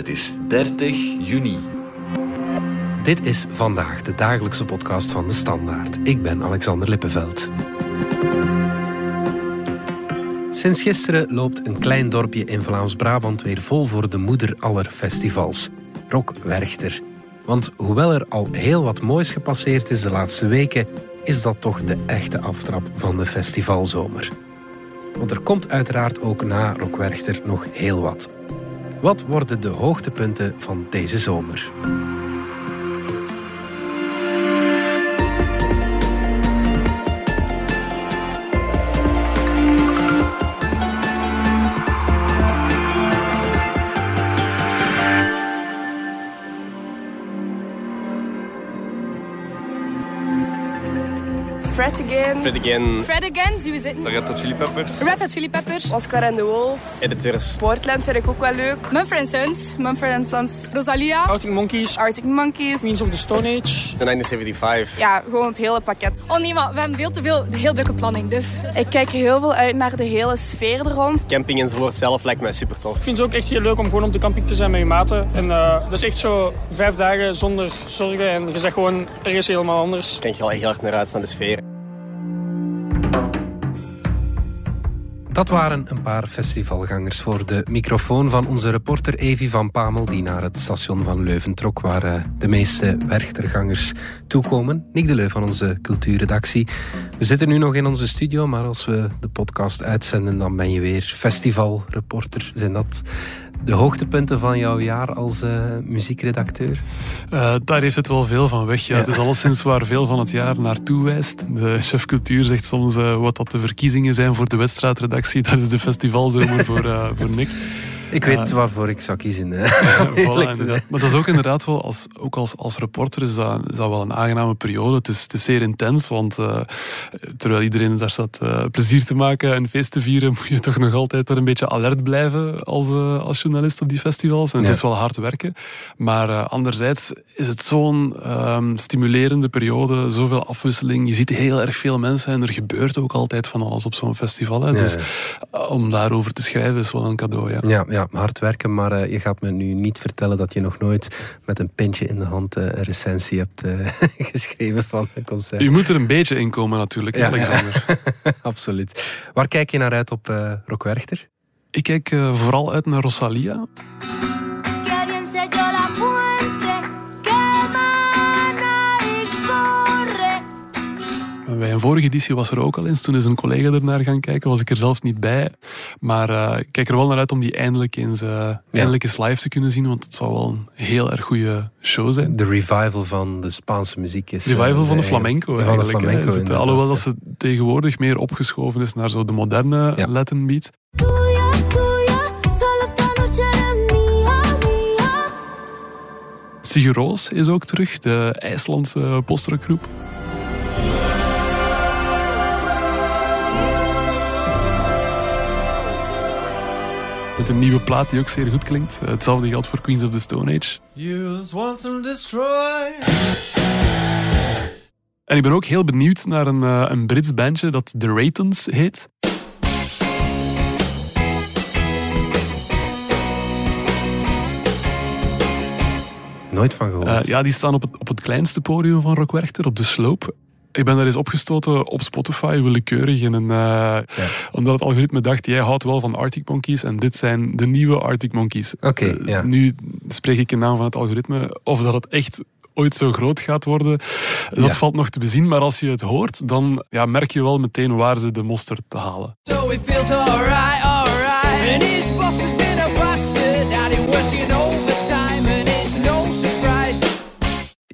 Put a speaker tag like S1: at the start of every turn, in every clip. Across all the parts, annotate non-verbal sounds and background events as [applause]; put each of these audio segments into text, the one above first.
S1: Het is 30 juni.
S2: Dit is vandaag de dagelijkse podcast van de Standaard. Ik ben Alexander Lippenveld. Sinds gisteren loopt een klein dorpje in Vlaams-Brabant weer vol voor de moeder aller festivals. Rock Werchter. Want hoewel er al heel wat moois gepasseerd is de laatste weken, is dat toch de echte aftrap van de festivalzomer. Want er komt uiteraard ook na Rockwerchter nog heel wat. Wat worden de hoogtepunten van deze zomer?
S3: Fred Again.
S4: Fred Again,
S5: Fred Again, zien we zitten.
S4: Red Hot Chili Peppers,
S5: Red Hot Chili Peppers.
S3: Oscar en de Wolf.
S4: Editors,
S3: Portland vind ik ook wel leuk.
S5: Mumford Sons.
S3: Mumford Sons.
S5: Rosalia.
S6: Arctic Monkeys,
S3: Arctic Monkeys.
S6: Queens of the Stone Age.
S4: The 1975.
S3: Ja, gewoon het hele pakket.
S5: Oh nee, maar we hebben veel te veel, heel drukke planning, dus...
S3: Ik kijk heel veel uit naar de hele sfeer er rond.
S4: Camping enzovoort zelf lijkt mij super tof.
S6: Ik vind het ook echt heel leuk om gewoon op de camping te zijn met je maten. En eh, dat is echt zo vijf dagen zonder zorgen en je zegt gewoon ergens helemaal anders.
S4: Ik kijk er al heel hard naar uit, naar de sfeer.
S2: Dat waren een paar festivalgangers voor de microfoon van onze reporter Evi van Pamel, die naar het station van Leuven trok, waar eh, de meeste Werchtergangers toekomen. Nick de Leu van onze cultuurredactie. We zitten nu nog in onze studio, maar als we de podcast uitzenden, dan ben je weer festivalreporter. Zijn dat de hoogtepunten van jouw jaar als eh, muziekredacteur?
S7: Uh, daar heeft het wel veel van weg. Ja.
S2: Ja.
S7: Het is alleszins waar veel van het jaar naartoe wijst. De chef cultuur zegt soms uh, wat dat de verkiezingen zijn voor de wedstrijdredactie. [laughs] Dat is de festivalzomer voor, voor Nick.
S2: Ik weet waarvoor ik zou kiezen. hè.
S7: Voilà, [laughs] maar dat is ook inderdaad wel, als, ook als, als reporter is dat, is dat wel een aangename periode. Het is, het is zeer intens, want uh, terwijl iedereen daar staat uh, plezier te maken en feest te vieren, [laughs] moet je toch nog altijd er een beetje alert blijven als, uh, als journalist op die festivals. En
S2: Ja.
S7: het is wel hard werken. Maar anderzijds is het zo'n um, stimulerende periode, zoveel afwisseling. Je ziet heel erg veel mensen en er gebeurt ook altijd van alles op zo'n festival. Hè.
S2: Ja,
S7: Dus om daarover te schrijven is wel een cadeau. Ja.
S2: Ja, ja, hard werken, maar eh, je gaat me nu niet vertellen dat je nog nooit met een pintje in de hand eh, een recensie hebt eh, [laughs] geschreven van een concert.
S7: Je moet er een beetje in komen natuurlijk,
S2: Ja,
S7: Alexander. [laughs]
S2: Absoluut. Waar kijk je naar uit op Rock Werchter?
S7: Ik kijk vooral uit naar Rosalia. Bij een vorige editie was er ook al eens. Toen is een collega ernaar gaan kijken. Was ik er zelfs niet bij. Maar uh, ik kijk er wel naar uit om die eindelijk eens, uh, ja. eindelijk eens live te kunnen zien. Want het zou wel een heel erg goede show zijn.
S2: De revival van de Spaanse muziek is...
S7: Revival van de flamenco
S2: van
S7: eigenlijk.
S2: De flamenco,
S7: het, alhoewel dat ze tegenwoordig meer opgeschoven is naar zo de moderne ja. Latin beat. Sigur Roos is ook terug, de IJslandse postrockgroep. Met een nieuwe plaat die ook zeer goed klinkt. Hetzelfde geldt voor Queens of the Stone Age.
S8: Use, want some destroy.
S7: En ik ben ook heel benieuwd naar een, uh, een Brits bandje dat The Raytons heet.
S2: Nooit van gehoord.
S7: Uh, ja, die staan op het, op het kleinste podium van Rock Werchter, op de sloop. Ik ben daar eens opgestoten op Spotify, willekeurig. En een, uh, ja. Omdat het algoritme dacht, jij houdt wel van Arctic Monkeys. En dit zijn de nieuwe Arctic Monkeys.
S2: Oké, okay, uh, ja.
S7: Nu spreek ik in naam van het algoritme. Of dat het echt ooit zo groot gaat worden, dat ja. valt nog te bezien. Maar als je het hoort, dan ja, merk je wel meteen waar ze de mosterd te halen.
S8: So it feels alright, alright.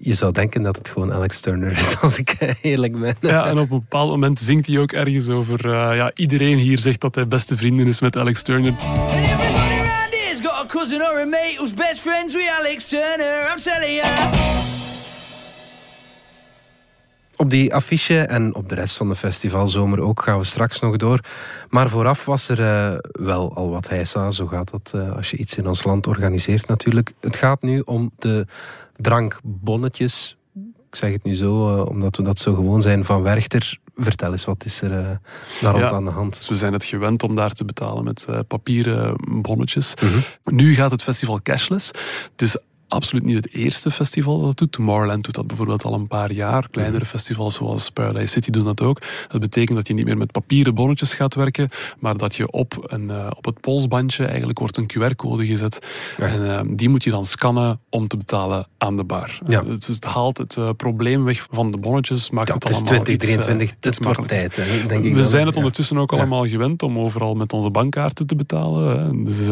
S2: Je zou denken dat het gewoon Alex Turner is, [laughs] als ik eerlijk ben.
S7: Ja, en op een bepaald moment zingt hij ook ergens over... Uh, ja, iedereen hier zegt dat hij beste vrienden is met Alex Turner.
S8: And everybody around here's got a cousin or a mate who's best friends with Alex Turner. I'm telling you.
S2: Op die affiche en op de rest van de festivalzomer ook gaan we straks nog door. Maar vooraf was er uh, wel al wat heisa. Zo gaat dat uh, als je iets in ons land organiseert natuurlijk. Het gaat nu om de drankbonnetjes. Ik zeg het nu zo, uh, omdat we dat zo gewoon zijn van Werchter. Vertel eens, wat is er eh, daar
S7: Ja.
S2: aan de hand?
S7: Dus we zijn het gewend om daar te betalen met eh, papieren bonnetjes.
S2: Mhm.
S7: Nu gaat het festival cashless. Het is absoluut niet het eerste festival dat het doet. Tomorrowland doet dat bijvoorbeeld al een paar jaar. Kleinere
S2: Mhm.
S7: festivals zoals Paradise City doen dat ook. Dat betekent dat je niet meer met papieren bonnetjes gaat werken, maar dat je op, een, eh, op het polsbandje eigenlijk wordt een QR-code gezet.
S2: Ja.
S7: En eh, die moet je dan scannen om te betalen aan de bar.
S2: Ja.
S7: Eh, dus het haalt het eh, probleem weg van de bonnetjes, maakt
S2: Ja,
S7: het
S2: het is
S7: allemaal iets, eh,
S2: 2023,
S7: iets
S2: het wordt tijd, hè, denk ik.
S7: We zijn het
S2: Ja.
S7: ondertussen ook
S2: Ja.
S7: allemaal gewend om overal met onze bankkaarten te betalen. Hè. Dus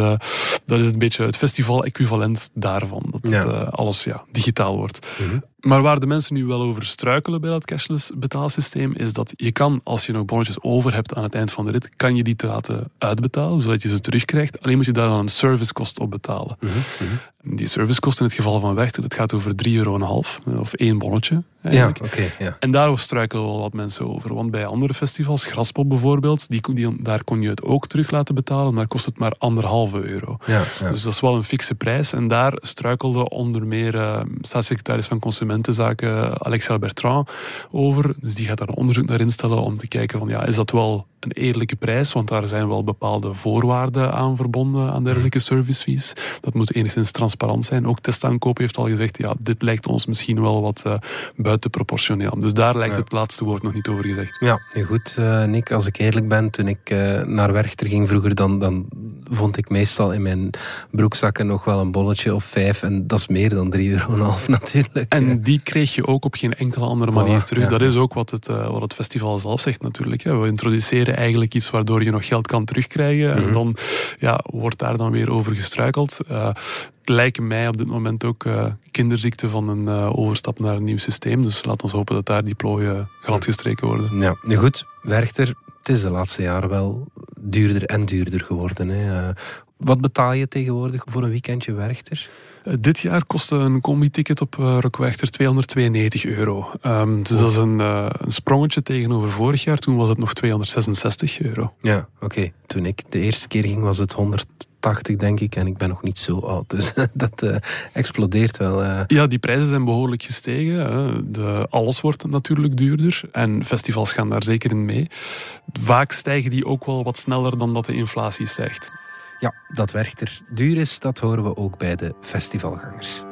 S7: dat is een beetje het festival-equivalent daarvan. Dat
S2: Ja.
S7: het, eh, alles ja, digitaal wordt.
S2: Mhm.
S7: Maar waar de mensen nu wel over struikelen bij dat cashless betaalsysteem, is dat je kan, als je nog bonnetjes over hebt aan het eind van de rit, kan je die te laten uitbetalen, zodat je ze terugkrijgt. Alleen moet je daar dan een servicekost op betalen.
S2: Mhm, mhm.
S7: Die servicekost in het geval van Werchter, dat gaat over 3,5 euro, eh, of één bonnetje.
S2: Ja,
S7: Eigenlijk.
S2: oké. ja.
S7: En daar struikelen wel wat mensen over. Want bij andere festivals, Graspop bijvoorbeeld, die, daar kon je het ook terug laten betalen, maar kost het maar anderhalve euro.
S2: Ja, ja.
S7: Dus dat is wel een fikse prijs. En daar struikelde onder meer eh, staatssecretaris van Consumentenzaken Alexia Bertrand over. Dus die gaat daar een onderzoek naar instellen om te kijken van ja, is dat wel een eerlijke prijs? Want daar zijn wel bepaalde voorwaarden aan verbonden aan dergelijke servicefees. Dat moet enigszins transparant zijn. Ook testaankoop heeft al gezegd, ja, dit lijkt ons misschien wel wat eh, buitenproportioneel. Dus daar lijkt
S2: Ja.
S7: het laatste woord nog niet over gezegd.
S2: Ja, goed, eh, Nick, als ik eerlijk ben, toen ik eh, naar Werchter ging vroeger, dan, dan vond ik meestal in mijn broekzakken nog wel een bolletje of vijf. En dat is meer dan 3,5 euro [laughs] natuurlijk.
S7: En die kreeg je ook op geen enkele andere manier
S2: Voilà,
S7: terug.
S2: ja.
S7: Dat is ook wat het, wat het festival zelf zegt natuurlijk. Hè. We introduceren eigenlijk iets waardoor je nog geld kan terugkrijgen.
S2: Mhm.
S7: En dan ja, wordt daar dan weer over gestruikeld. Eh, het lijken mij op dit moment ook eh kinderziekten van een eh, overstap naar een nieuw systeem. Dus laat ons hopen dat daar die plooien gladgestreken worden.
S2: Ja, nu goed, Werchter, het is de laatste jaren wel duurder en duurder geworden. Hè. Wat betaal je tegenwoordig voor een weekendje Werchter?
S7: Eh, dit jaar kostte een combi-ticket op uh, Rockwerchter 292 euro. Ehm, dus dat is een, eh, een sprongetje tegenover vorig jaar. Toen was het nog 266 euro.
S2: Ja, oké. Toen ik de eerste keer ging was het 180, denk ik. En ik ben nog niet zo oud. Dus [laughs] dat eh, explodeert wel.
S7: Ja, die prijzen zijn behoorlijk gestegen. Hè. De, alles wordt natuurlijk duurder. En festivals gaan daar zeker in mee. Vaak stijgen die ook wel wat sneller dan dat de inflatie stijgt.
S2: Ja, dat Werchter duur is, dat horen we ook bij de festivalgangers.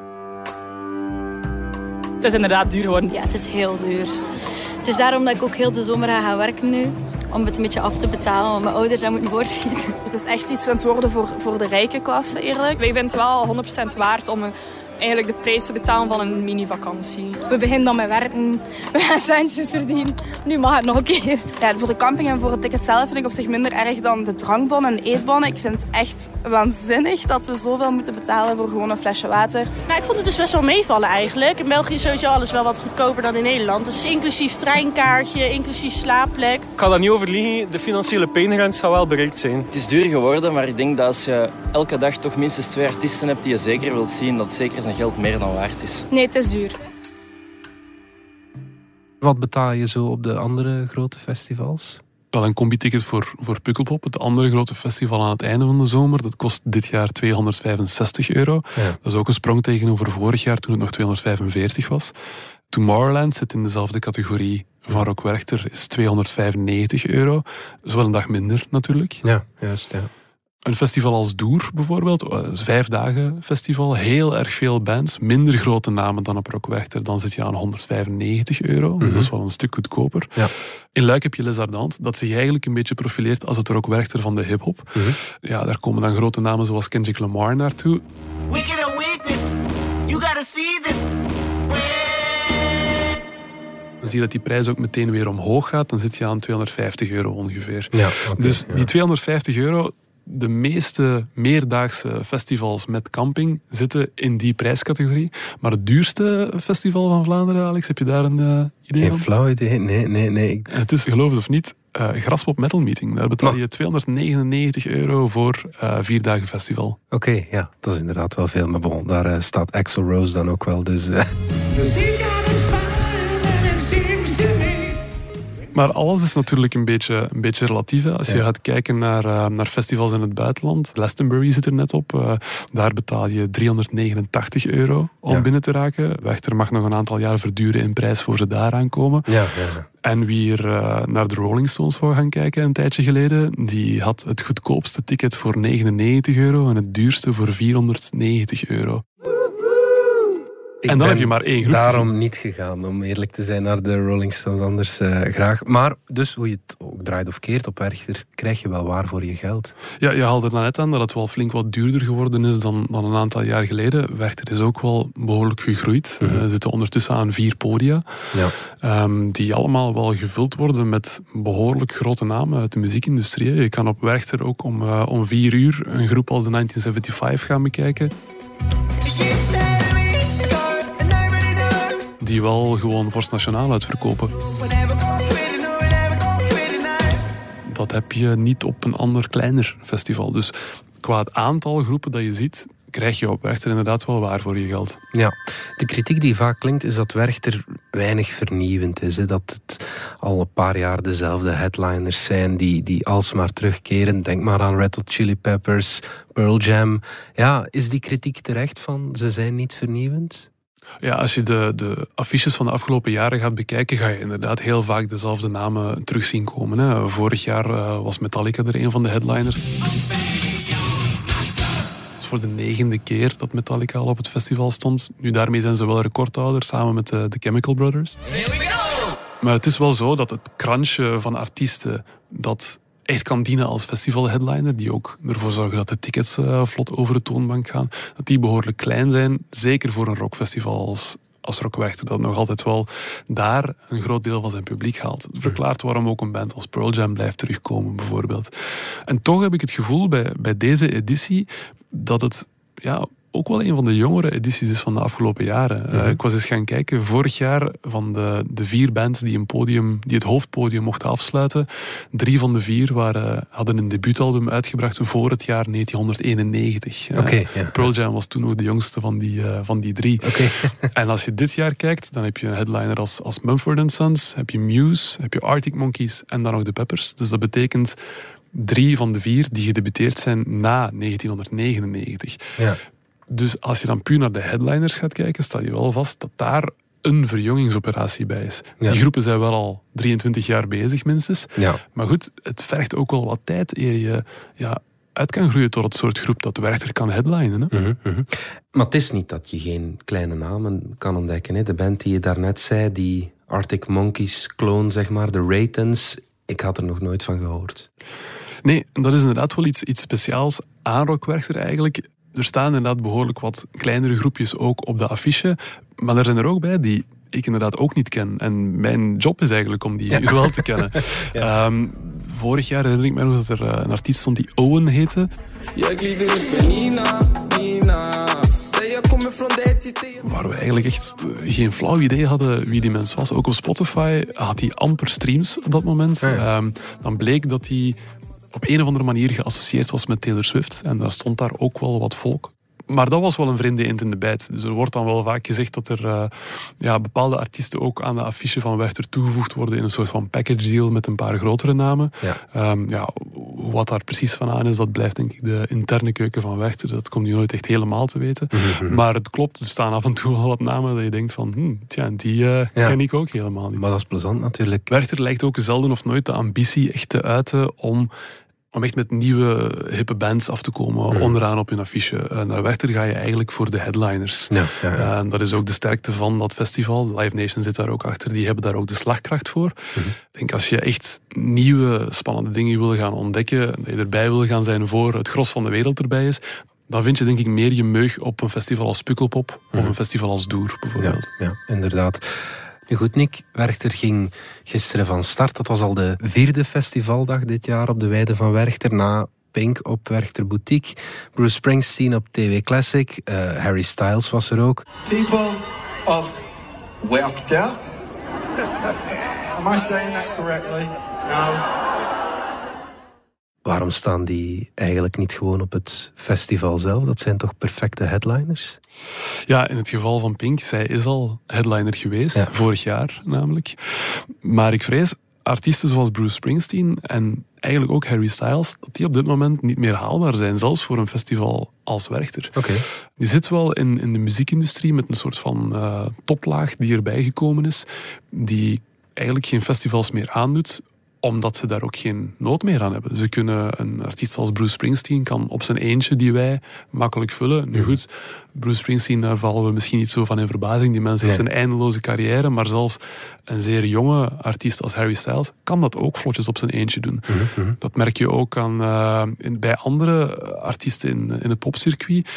S5: Het is inderdaad duur geworden.
S9: Ja, het is heel duur. Het is daarom dat ik ook heel de zomer ga gaan werken nu. Om het een beetje af te betalen, want mijn ouders daar moeten voorschieten.
S3: Het is echt iets aan het worden voor, voor de rijke klasse, eerlijk.
S5: Wij vinden het wel 100% waard om een- eigenlijk de prijs te betalen van een mini-vakantie. We beginnen dan met werken, [laughs] we gaan centjes verdienen. Nu mag het nog een keer.
S3: Ja, voor de camping en voor het ticket zelf vind ik op zich minder erg dan de drankbonnen en de eetbonnen. Ik vind het echt waanzinnig dat we zoveel moeten betalen voor gewoon een flesje water.
S10: Nou, ik vond het dus best wel meevallen eigenlijk. In België is sowieso alles wel wat goedkoper dan in Nederland. Dus inclusief treinkaartje, inclusief slaapplek.
S11: Ik ga dat niet overliegen, de financiële pijngrens gaat wel bereikt zijn.
S12: Het is duur geworden, maar ik denk dat als je elke dag toch minstens twee artiesten hebt die je zeker wilt zien, dat zeker zijn geld meer dan waard is.
S5: Nee, het is duur.
S2: Wat betaal je zo op de andere grote festivals?
S7: Wel een combi-ticket voor, voor Pukkelpop, het andere grote festival aan het einde van de zomer. Dat kost dit jaar 265 euro.
S2: Ja.
S7: Dat is ook een sprong tegenover vorig jaar toen het nog 245 was. Tomorrowland zit in dezelfde categorie van Rock Werchter, is 295 euro. Dat is wel een dag minder natuurlijk.
S2: Ja, juist. Ja.
S7: Een festival als Doer bijvoorbeeld, eh, een vijf dagen festival, heel erg veel bands, minder grote namen dan op Rock Werchter, dan zit je aan 195 euro. Dus
S2: Mhm.
S7: dat is wel een stuk goedkoper.
S2: Ja.
S7: In Luik heb je Les Ardentes, dat zich eigenlijk een beetje profileert als het Rock Werchter van de hip-hop.
S2: Mhm.
S7: Ja, daar komen dan grote namen zoals Kendrick Lamar naartoe.
S8: Wicked weakness, you gotta see this.
S7: Dan zie je dat die prijs ook meteen weer omhoog gaat. Dan zit je aan 250 euro ongeveer.
S2: Ja,
S7: dus
S2: ja.
S7: die 250 euro, de meeste meerdaagse festivals met camping zitten in die prijscategorie. Maar het duurste festival van Vlaanderen, Alex, heb je daar een eh, idee
S2: Geen
S7: van?
S2: flauw idee. Nee, nee, nee.
S7: Het is, geloof het of niet, eh Graspop Metal Meeting. Daar betaal je 299 euro voor eh vier dagen festival.
S2: Oké, ja, dat is inderdaad wel veel. Maar bon, daar staat Axel Rose dan ook wel. Dus, eh,
S7: Maar alles is natuurlijk een beetje, een beetje relatief. hè. Als je gaat kijken naar, eh, naar festivals in het buitenland. Glastonbury zit er net op. eh, daar betaal je 389 euro om
S2: Ja.
S7: binnen te raken. Wechter mag nog een aantal jaar verduren in prijs voor ze daar aankomen.
S2: Ja, ja.
S7: En wie er eh, naar de Rolling Stones wou gaan kijken een tijdje geleden, die had het goedkoopste ticket voor 99 euro en het duurste voor 490 euro. En dan heb je maar één groep.
S2: Daarom
S7: gezien.
S2: niet gegaan, om eerlijk te zijn, naar de Rolling Stones. Anders eh, graag. Maar dus, hoe je het ook draait of keert op Werchter, krijg je wel waar voor je geld.
S7: Ja, je haalde er net aan dat het wel flink wat duurder geworden is dan, dan een aantal jaar geleden. Werchter is ook wel behoorlijk gegroeid. We zitten ondertussen aan vier podia.
S2: Ja.
S7: ehm, die allemaal wel gevuld worden met behoorlijk grote namen uit de muziekindustrie. Je kan op Werchter ook om, eh, om vier uur een groep als de 1975 gaan bekijken. Die wel gewoon Vorst Nationaal uitverkopen. Dat heb je niet op een ander kleiner festival. Dus qua het aantal groepen dat je ziet, krijg je op Werchter inderdaad wel waar voor je geld.
S2: Ja, de kritiek die vaak klinkt is dat Werchter weinig vernieuwend is. Hè? Dat het al een paar jaar dezelfde headliners zijn die, die alsmaar terugkeren. Denk maar aan Red Hot Chili Peppers, Pearl Jam. Ja, is die kritiek terecht van ze zijn niet vernieuwend?
S7: Ja, als je de, de affiches van de afgelopen jaren gaat bekijken, ga je inderdaad heel vaak dezelfde namen terug zien komen. Hè. Vorig jaar eh, was Metallica er een van de headliners. Het is voor de negende keer dat Metallica al op het festival stond. Nu, daarmee zijn ze wel recordhouder, samen met de, de Chemical Brothers. Maar het is wel zo dat het krantje van artiesten dat echt kan dienen als festivalheadliner, die ook ervoor zorgen dat de tickets eh, vlot over de toonbank gaan, dat die behoorlijk klein zijn. Zeker voor een rockfestival als, als Rock Werchter, dat nog altijd wel daar een groot deel van zijn publiek haalt. Het verklaart waarom ook een band als Pearl Jam blijft terugkomen, bijvoorbeeld. En toch heb ik het gevoel bij, bij deze editie dat het ja, ook wel een van de jongere edities is van de afgelopen jaren. Eh,
S2: Mhm.
S7: ik was eens gaan kijken, vorig jaar van de, de vier bands die, een podium, die het hoofdpodium mochten afsluiten, drie van de vier waren, hadden een debuutalbum uitgebracht voor het jaar 1991. Eh,
S2: ja.
S7: Pearl Jam was toen ook de jongste van die, eh, van die drie. [laughs] En als je dit jaar kijkt, dan heb je een headliner als, als Mumford Sons, heb je Muse, heb je Arctic Monkeys en dan nog de Peppers. Dus dat betekent drie van de vier die gedebuteerd zijn na 1999.
S2: Ja.
S7: Dus als je dan puur naar de headliners gaat kijken, sta je wel vast dat daar een verjongingsoperatie bij is.
S2: Ja.
S7: Die groepen zijn wel al 23 jaar bezig minstens.
S2: Ja.
S7: Maar goed, het vergt ook wel wat tijd eer je ja, uit kan groeien tot het soort groep dat Werchter kan headlinen. Hè?
S2: Mhm, mhm. Maar het is niet dat je geen kleine namen kan ontdekken. Hè? De band die je daarnet zei, die Arctic Monkeys clone, zeg maar, de Raytons, ik had er nog nooit van gehoord.
S7: Nee, dat is inderdaad wel iets, iets speciaals aan Rockwerchter eigenlijk. Er staan inderdaad behoorlijk wat kleinere groepjes ook op de affiche. Maar er zijn er ook bij die ik inderdaad ook niet ken. En mijn job is eigenlijk om die wel te kennen. [laughs] Ehm, vorig jaar herinner ik me nog dat er eh, een artiest stond die Owen heette.
S13: Glider upp med Nina, Nina
S7: Waar we eigenlijk echt eh, geen flauw idee hadden wie die mens was. Ook op Spotify had hij amper streams op dat moment. Ehm, dan bleek dat hij op een of andere manier geassocieerd was met Taylor Swift. En daar stond daar ook wel wat volk. Maar dat was wel een vreemde eend in de bijt. Dus er wordt dan wel vaak gezegd dat er eh, ja, bepaalde artiesten ook aan de affiche van Werchter toegevoegd worden in een soort van package deal met een paar grotere namen.
S2: Ja.
S7: Ehm, ja, wat daar precies van aan is, dat blijft denk ik de interne keuken van Werchter. Dat komt je nooit echt helemaal te weten.
S2: Mhm.
S7: Maar het klopt, er staan af en toe wel wat namen dat je denkt van, hm, tja, die eh,
S2: Ja.
S7: ken ik ook helemaal niet.
S2: Maar dat is plezant natuurlijk.
S7: Werchter lijkt ook zelden of nooit de ambitie echt te uiten om, om echt met nieuwe hippe bands af te komen
S2: Mhm.
S7: onderaan op hun affiche. Eh, naar Werchter ga je eigenlijk voor de headliners.
S2: Ja, ja,
S7: dat is ook de sterkte van dat festival. Live Nation zit daar ook achter. Die hebben daar ook de slagkracht voor.
S2: Mhm.
S7: Ik denk als je echt nieuwe, spannende dingen wil gaan ontdekken, dat je erbij wil gaan zijn voor het gros van de wereld erbij is, dan vind je denk ik meer je meug op een festival als Pukkelpop of een festival als Doer bijvoorbeeld.
S2: Ja, inderdaad. Nu goed, Nick, Werchter ging gisteren van start. Dat was al de vierde festivaldag dit jaar op de Weide van Werchter. Na Pink op Werchter Boutique, Bruce Springsteen op TV Classic, eh, Harry Styles was er ook.
S14: People of Werchter. Am I saying that correctly? No.
S2: Waarom staan die eigenlijk niet gewoon op het festival zelf? Dat zijn toch perfecte headliners?
S7: Ja, in het geval van Pink, zij is al headliner geweest,
S2: Ja.
S7: vorig jaar namelijk. Maar ik vrees, artiesten zoals Bruce Springsteen en eigenlijk ook Harry Styles, dat die op dit moment niet meer haalbaar zijn, zelfs voor een festival als Werchter.
S2: Oké.
S7: Je zit wel in, in de muziekindustrie met een soort van eh, toplaag die erbij gekomen is, die eigenlijk geen festivals meer aandoet, omdat ze daar ook geen nood meer aan hebben. Ze kunnen, een artiest als Bruce Springsteen kan op zijn eentje die wij makkelijk vullen. Nu goed, Bruce Springsteen, daar vallen we misschien niet zo van in verbazing. Die mens heeft
S2: Nee.
S7: een eindeloze carrière, maar zelfs een zeer jonge artiest als Harry Styles kan dat ook vlotjes op zijn eentje doen. Dat merk je ook aan, eh, in- bij andere artiesten in, in het popcircuit.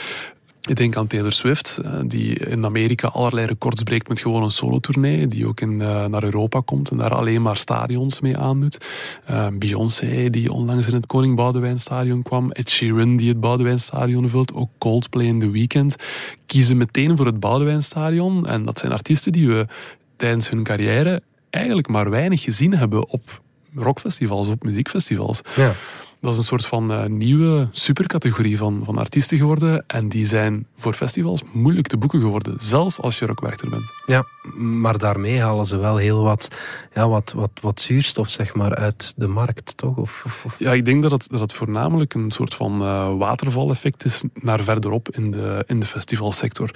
S7: Ik denk aan Taylor Swift, eh, die in Amerika allerlei records breekt met gewoon een solotournee, die ook in, eh, naar Europa komt en daar alleen maar stadions mee aandoet. Eh, Beyoncé, die onlangs in het Koning Boudewijn Stadion kwam. Ed Sheeran, die het Boudewijn Stadion vult. Ook Coldplay in The Weeknd. Kiezen meteen voor het Boudewijn Stadion. En dat zijn artiesten die we tijdens hun carrière eigenlijk maar weinig gezien hebben op rockfestivals, op muziekfestivals.
S2: Ja.
S7: Dat is een soort van eh, nieuwe supercategorie van, van artiesten geworden. En die zijn voor festivals moeilijk te boeken geworden. Zelfs als je rockwerker bent.
S2: Ja, maar daarmee halen ze wel heel wat, ja, wat, wat, wat zuurstof zeg maar, uit de markt, toch? Of, of, of-
S7: Ja, ik denk dat het, dat het voornamelijk een soort van eh, watervaleffect is naar verderop in de, in de festivalsector.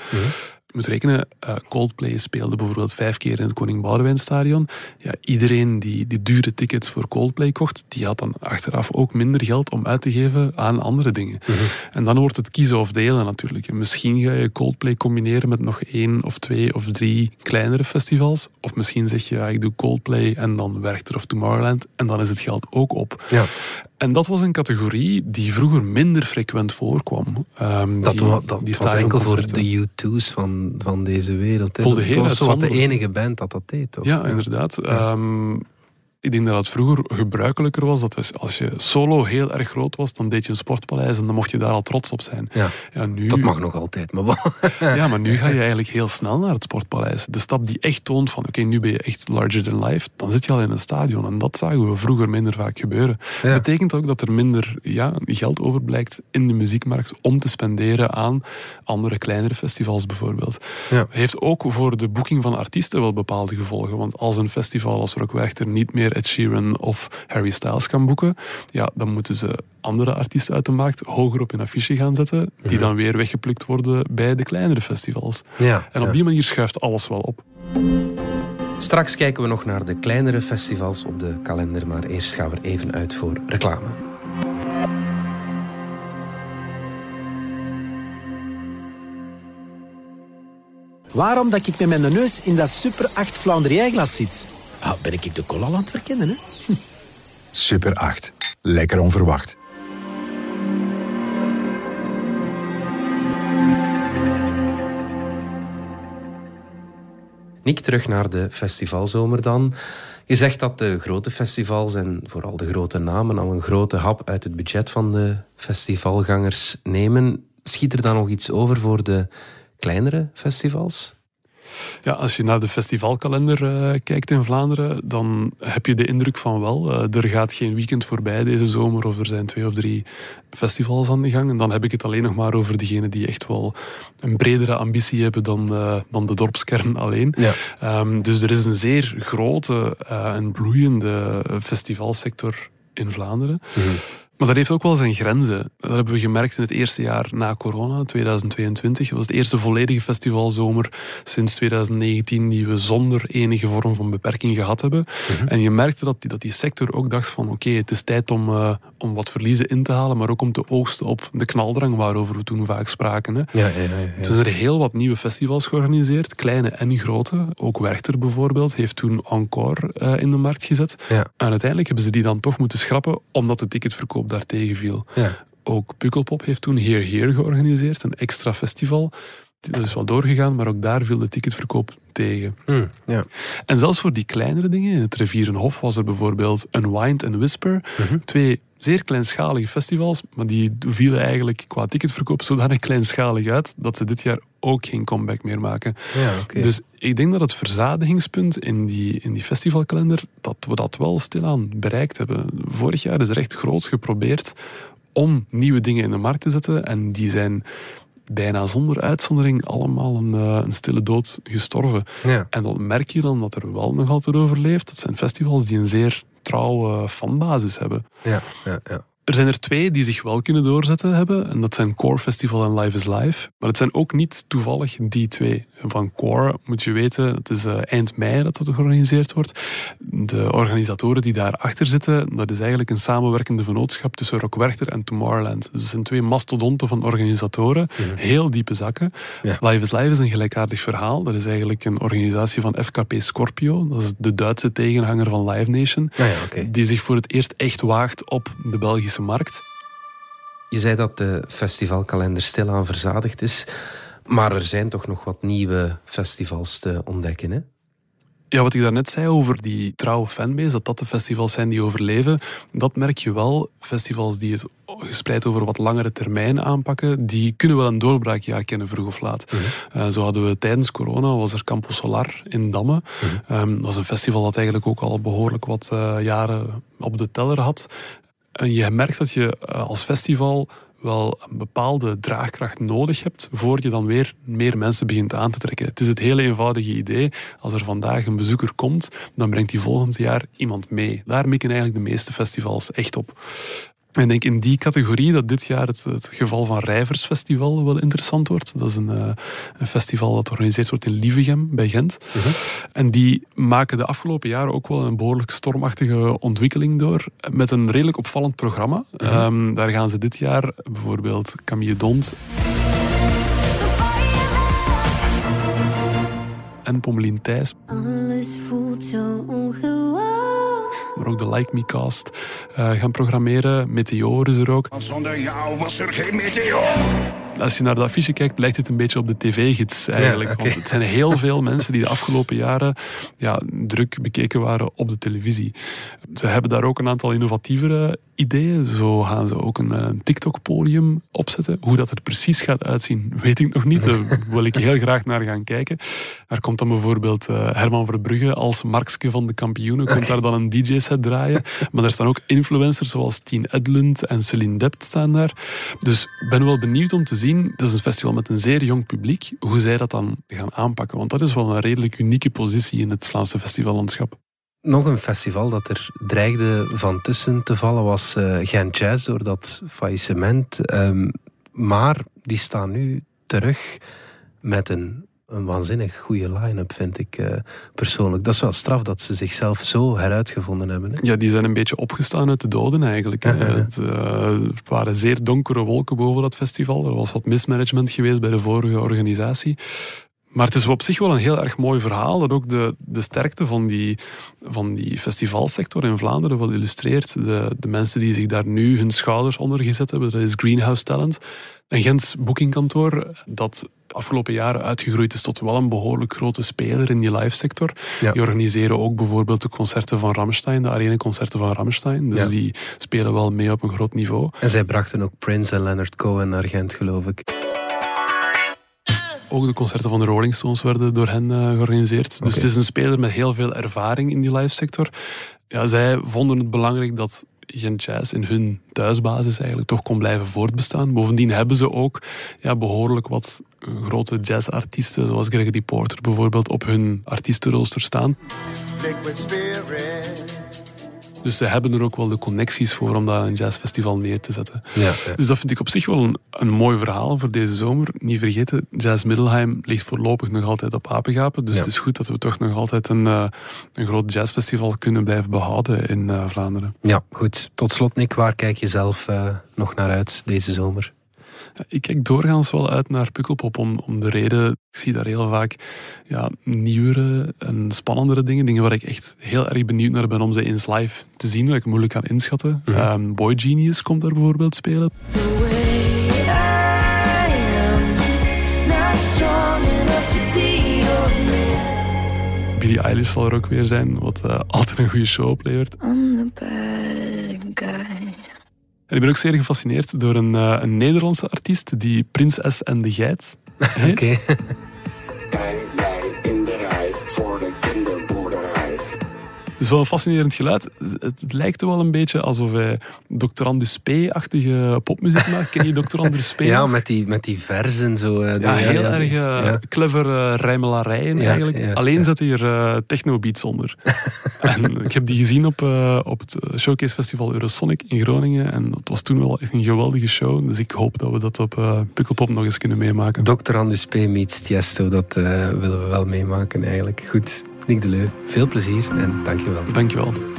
S7: Je moet rekenen, eh, Coldplay speelde bijvoorbeeld vijf keer in het Koning Boudewijn Stadion. Ja, iedereen die, die dure tickets voor Coldplay kocht, die had dan achteraf ook minder geld om uit te geven aan andere dingen. En dan wordt het kiezen of delen natuurlijk. En misschien ga je Coldplay combineren met nog één of twee of drie kleinere festivals. Of misschien zeg je, ja, ik doe Coldplay en dan Werchter of Tomorrowland. En dan is het geld ook op.
S2: Ja.
S7: En dat was een categorie die vroeger minder frequent voorkwam. Ehm,
S2: Dat,
S7: die,
S2: wa- dat
S7: die
S2: was enkel voor de U2's van, van deze wereld.
S7: Voor de
S2: dat was zo wat de enige band dat dat deed, toch?
S7: Ja, inderdaad. Ehm, ik denk dat het vroeger gebruikelijker was dat als- als je solo heel erg groot was, dan deed je een sportpaleis en dan mocht je daar al trots op zijn.
S2: Ja.
S7: Ja, nu,
S2: Dat mag nog altijd, maar wel. [laughs]
S7: ja, maar nu ga je eigenlijk heel snel naar het sportpaleis. De stap die echt toont van, oké, nu ben je echt larger than life, dan zit je al in een stadion. En dat zagen we vroeger minder vaak gebeuren.
S2: Ja.
S7: betekent ook dat er minder ja, geld overblijkt in de muziekmarkt om te spenderen aan andere kleinere festivals bijvoorbeeld.
S2: Ja.
S7: Heeft ook voor de boeking van artiesten wel bepaalde gevolgen. Want als een festival als Rockwerchter niet meer Ed Sheeran of Harry Styles kan boeken, ja, dan moeten ze andere artiesten uit de markt hoger op hun affiche gaan zetten, die dan weer weggeplukt worden bij de kleinere festivals.
S2: Ja,
S7: En op
S2: ja.
S7: die manier schuift alles wel op.
S2: Straks kijken we nog naar de kleinere festivals op de kalender, maar eerst gaan we er even uit voor reclame.
S15: Waarom dat ik met mijn neus in dat Super 8 Flandrië-glas zit? Ah, ben ik de cola aan het verkennen, hè? [laughs]
S16: Super 8. Lekker onverwacht.
S2: Nick, terug naar de festivalzomer dan. Je zegt dat de grote festivals en vooral de grote namen al een grote hap uit het budget van de festivalgangers nemen. Schiet er dan nog iets over voor de kleinere festivals?
S7: Ja, als je naar de festivalkalender eh, kijkt in Vlaanderen, dan heb je de indruk van wel, eh, er gaat geen weekend voorbij deze zomer of er zijn twee of drie festivals aan de gang. En dan heb ik het alleen nog maar over diegenen die echt wel een bredere ambitie hebben dan, eh, dan de dorpskern alleen.
S2: Ja.
S7: Ehm, dus er is een zeer grote en bloeiende festivalsector in Vlaanderen. Maar dat heeft ook wel zijn grenzen. Dat hebben we gemerkt in het eerste jaar na corona, 2022. Dat was de eerste volledige festivalzomer sinds 2019 die we zonder enige vorm van beperking gehad hebben. En je merkte dat die, dat die sector ook dacht van oké, het is tijd om, eh, om wat verliezen in te halen, maar ook om te oogsten op de knaldrang waarover we toen vaak spraken. Hè.
S2: Ja, ja, ja.
S7: Toen zijn er heel wat nieuwe festivals georganiseerd, kleine en grote. Ook Werchter bijvoorbeeld heeft toen Encore eh, in de markt gezet. En uiteindelijk hebben ze die dan toch moeten schrappen, omdat de ticketverkoop daartegen viel.
S2: Ja.
S7: Ook Pukkelpop heeft toen Here Here georganiseerd, een extra festival. Dat is wel doorgegaan, maar ook daar viel de ticketverkoop tegen.
S2: Hm, ja.
S7: En zelfs voor die kleinere dingen, in het Rivierenhof was er bijvoorbeeld Unwind en Whisper.
S2: Mhm.
S7: Twee zeer kleinschalige festivals, maar die vielen eigenlijk qua ticketverkoop zodanig kleinschalig uit dat ze dit jaar ook geen comeback meer maken.
S2: Ja.
S7: Dus ik denk dat het verzadigingspunt in die, in die festivalkalender, dat we dat wel stilaan bereikt hebben. Vorig jaar is er echt groots geprobeerd om nieuwe dingen in de markt te zetten en die zijn bijna zonder uitzondering allemaal een, eh, een stille dood gestorven.
S2: Ja.
S7: En dan merk je dan dat er wel nog altijd overleeft. Dat zijn festivals die een zeer trouwe fanbasis hebben.
S2: Ja, ja, ja.
S7: Er zijn er twee die zich wel kunnen doorzetten hebben. En dat zijn Core Festival en Live is Live. Maar het zijn ook niet toevallig die twee. Van Core moet je weten, het is eh, eind mei dat het georganiseerd wordt. De organisatoren die daarachter zitten, dat is eigenlijk een samenwerkende vennootschap tussen Rock Werchter en Tomorrowland. Dus het zijn twee mastodonten van organisatoren. Heel diepe zakken. Live is Live is een gelijkaardig verhaal. Dat is eigenlijk een organisatie van FKP Scorpio. Dat is de Duitse tegenhanger van Live Nation.
S2: Ah ja.
S7: Die zich voor het eerst echt waagt op de Belgische markt.
S2: Je zei dat de festivalkalender stilaan verzadigd is. Maar er zijn toch nog wat nieuwe festivals te ontdekken, hè?
S7: Ja, wat ik daarnet zei over die trouwe fanbase, dat dat de festivals zijn die overleven, dat merk je wel. Festivals die het gespreid over wat langere termijn aanpakken, die kunnen wel een doorbraakjaar kennen, vroeg of laat. Eh, zo hadden we tijdens corona, was er Campo Solar in Damme. Ehm, dat was een festival dat eigenlijk ook al behoorlijk wat eh, jaren op de teller had. En je merkt dat je eh, als festival wel een bepaalde draagkracht nodig hebt voor je dan weer meer mensen begint aan te trekken. Het is het hele eenvoudige idee. Als er vandaag een bezoeker komt, dan brengt hij volgend jaar iemand mee. Daar mikken eigenlijk de meeste festivals echt op. En ik denk in die categorie dat dit jaar het, het geval van Rijversfestival wel interessant wordt. Dat is een, eh, een festival dat georganiseerd wordt in Lievegem bij Gent. En die maken de afgelopen jaren ook wel een behoorlijk stormachtige ontwikkeling door. Met een redelijk opvallend programma. Ehm, daar gaan ze dit jaar bijvoorbeeld Camille Dont en Pommelien Thijs,
S17: Alles voelt zo ongewoon.
S7: Maar ook de Like Me Cast eh, gaan programmeren. Meteor is er ook.
S14: Zonder jou was er geen meteor.
S7: Als je naar de affiche kijkt, lijkt het een beetje op de tv-gids eigenlijk.
S2: Ja.
S7: Want het zijn heel veel [laughs] mensen die de afgelopen jaren ja, druk bekeken waren op de televisie. Ze hebben daar ook een aantal innovatievere ideeën. Zo gaan ze ook een, eh, TikTok-podium opzetten. Hoe dat er precies gaat uitzien, [laughs] weet ik nog niet. Daar wil ik heel graag naar gaan kijken. Er komt dan bijvoorbeeld eh, Herman Verbrugge als Markske van de kampioenen. Komt daar dan een DJ-set draaien. Maar er staan ook influencers zoals Tien Edlund en Celine Dept staan daar. Dus ik ben wel benieuwd om te zien. Dat is een festival met een zeer jong publiek. Hoe zij dat dan gaan aanpakken. Want dat is wel een redelijk unieke positie in het Vlaamse festivallandschap.
S2: Nog een festival dat er dreigde van tussen te vallen was eh, Gent Jazz door dat faillissement. Ehm, maar die staan nu terug met een, een waanzinnig goede line-up, vind ik eh, persoonlijk. Dat is wel straf dat ze zichzelf zo heruitgevonden hebben. Hè?
S7: Ja, die zijn een beetje opgestaan uit de doden eigenlijk.
S2: Ja, ja, ja.
S7: Het, eh, er waren zeer donkere wolken boven dat festival. Er was wat mismanagement geweest bij de vorige organisatie. Maar het is op zich wel een heel erg mooi verhaal dat ook de, de sterkte van die, van die festivalsector in Vlaanderen wel illustreert. De, de mensen die zich daar nu hun schouders onder gezet hebben, dat is Greenhouse Talent. Een Gents boekingkantoor dat de afgelopen jaren uitgegroeid is tot wel een behoorlijk grote speler in die live-sector.
S2: Ja.
S7: Die organiseren ook bijvoorbeeld de concerten van Rammstein, de areneconcerten van Rammstein. Dus
S2: Ja.
S7: die spelen wel mee op een groot niveau.
S2: En zij brachten ook Prince en Leonard Cohen naar Gent, geloof ik.
S7: Ook de concerten van de Rolling Stones werden door hen eh, georganiseerd. Dus het is een speler met heel veel ervaring in die live-sector. Ja, zij vonden het belangrijk dat Gent Jazz in hun thuisbasis eigenlijk toch kon blijven voortbestaan. Bovendien hebben ze ook ja, behoorlijk wat eh, grote jazzartiesten, zoals Gregory Porter bijvoorbeeld, op hun artiestenrooster staan. Dus ze hebben er ook wel de connecties voor om daar een jazzfestival neer te zetten.
S2: Ja, ja.
S7: Dus dat vind ik op zich wel een, een mooi verhaal voor deze zomer. Niet vergeten, Jazz Middelheim ligt voorlopig nog altijd op apengapen. Dus
S2: Ja.
S7: het is goed dat we toch nog altijd een, eh, een groot jazzfestival kunnen blijven behouden in eh, Vlaanderen.
S2: Ja, goed. Tot slot, Nick, waar kijk je zelf eh, nog naar uit deze zomer?
S7: Ik kijk doorgaans wel uit naar Pukkelpop om, om de reden. Ik zie daar heel vaak ja, nieuwere en spannendere dingen. Dingen waar ik echt heel erg benieuwd naar ben om ze eens live te zien. Wat ik moeilijk kan inschatten. Ehm, Boy Genius komt daar bijvoorbeeld spelen.
S17: Not strong enough to be your man.
S7: Billie Eilish zal er ook weer zijn, wat eh, altijd een goede show oplevert.
S17: I'm the.
S7: En ik ben ook zeer gefascineerd door een, eh, een Nederlandse artiest die Prinses en de Geit [laughs] heet.
S2: Oké. [laughs]
S7: is wel een fascinerend geluid. Het, het lijkt er wel een beetje alsof hij Dr. Andus P-achtige popmuziek maakt. Ken je Dr. Andus P?
S2: Ja, met die, met die verzen zo. eh,
S7: Ja,
S2: die-
S7: heel erg eh,
S2: Ja.
S7: clever eh, rijmelarijen eigenlijk. Alleen zet hij er eh, techno-beats onder. [laughs] en ik heb die gezien op, eh, op het Showcase Festival Eurosonic in Groningen. En het was toen wel echt een geweldige show. Dus ik hoop dat we dat op eh Pukkelpop nog eens kunnen meemaken.
S2: Dr. Andus P. meets Tiesto, dat eh, willen we wel meemaken eigenlijk. Goed, Nick de Leu, veel plezier en dankjewel.
S7: Dankjewel.